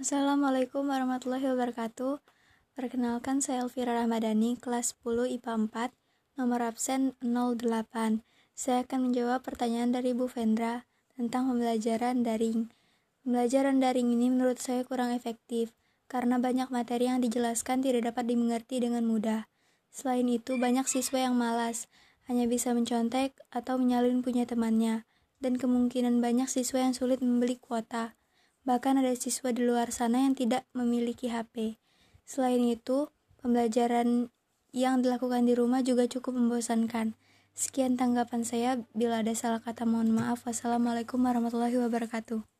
Assalamualaikum warahmatullahi wabarakatuh. Perkenalkan saya Elvira Rahmadani, kelas 10 IPA 4, nomor absen 08. Saya akan menjawab pertanyaan dari Bu Vendra tentang pembelajaran daring. Pembelajaran daring ini menurut saya kurang efektif karena banyak materi yang dijelaskan tidak dapat dimengerti dengan mudah. Selain itu, banyak siswa yang malas, hanya bisa mencontek atau menyalin punya temannya, dan kemungkinan banyak siswa yang sulit membeli kuota. Bahkan ada siswa di luar sana yang tidak memiliki HP. Selain itu, pembelajaran yang dilakukan di rumah juga cukup membosankan. Sekian tanggapan saya. Bila ada salah kata, mohon maaf. Wassalamualaikum warahmatullahi wabarakatuh.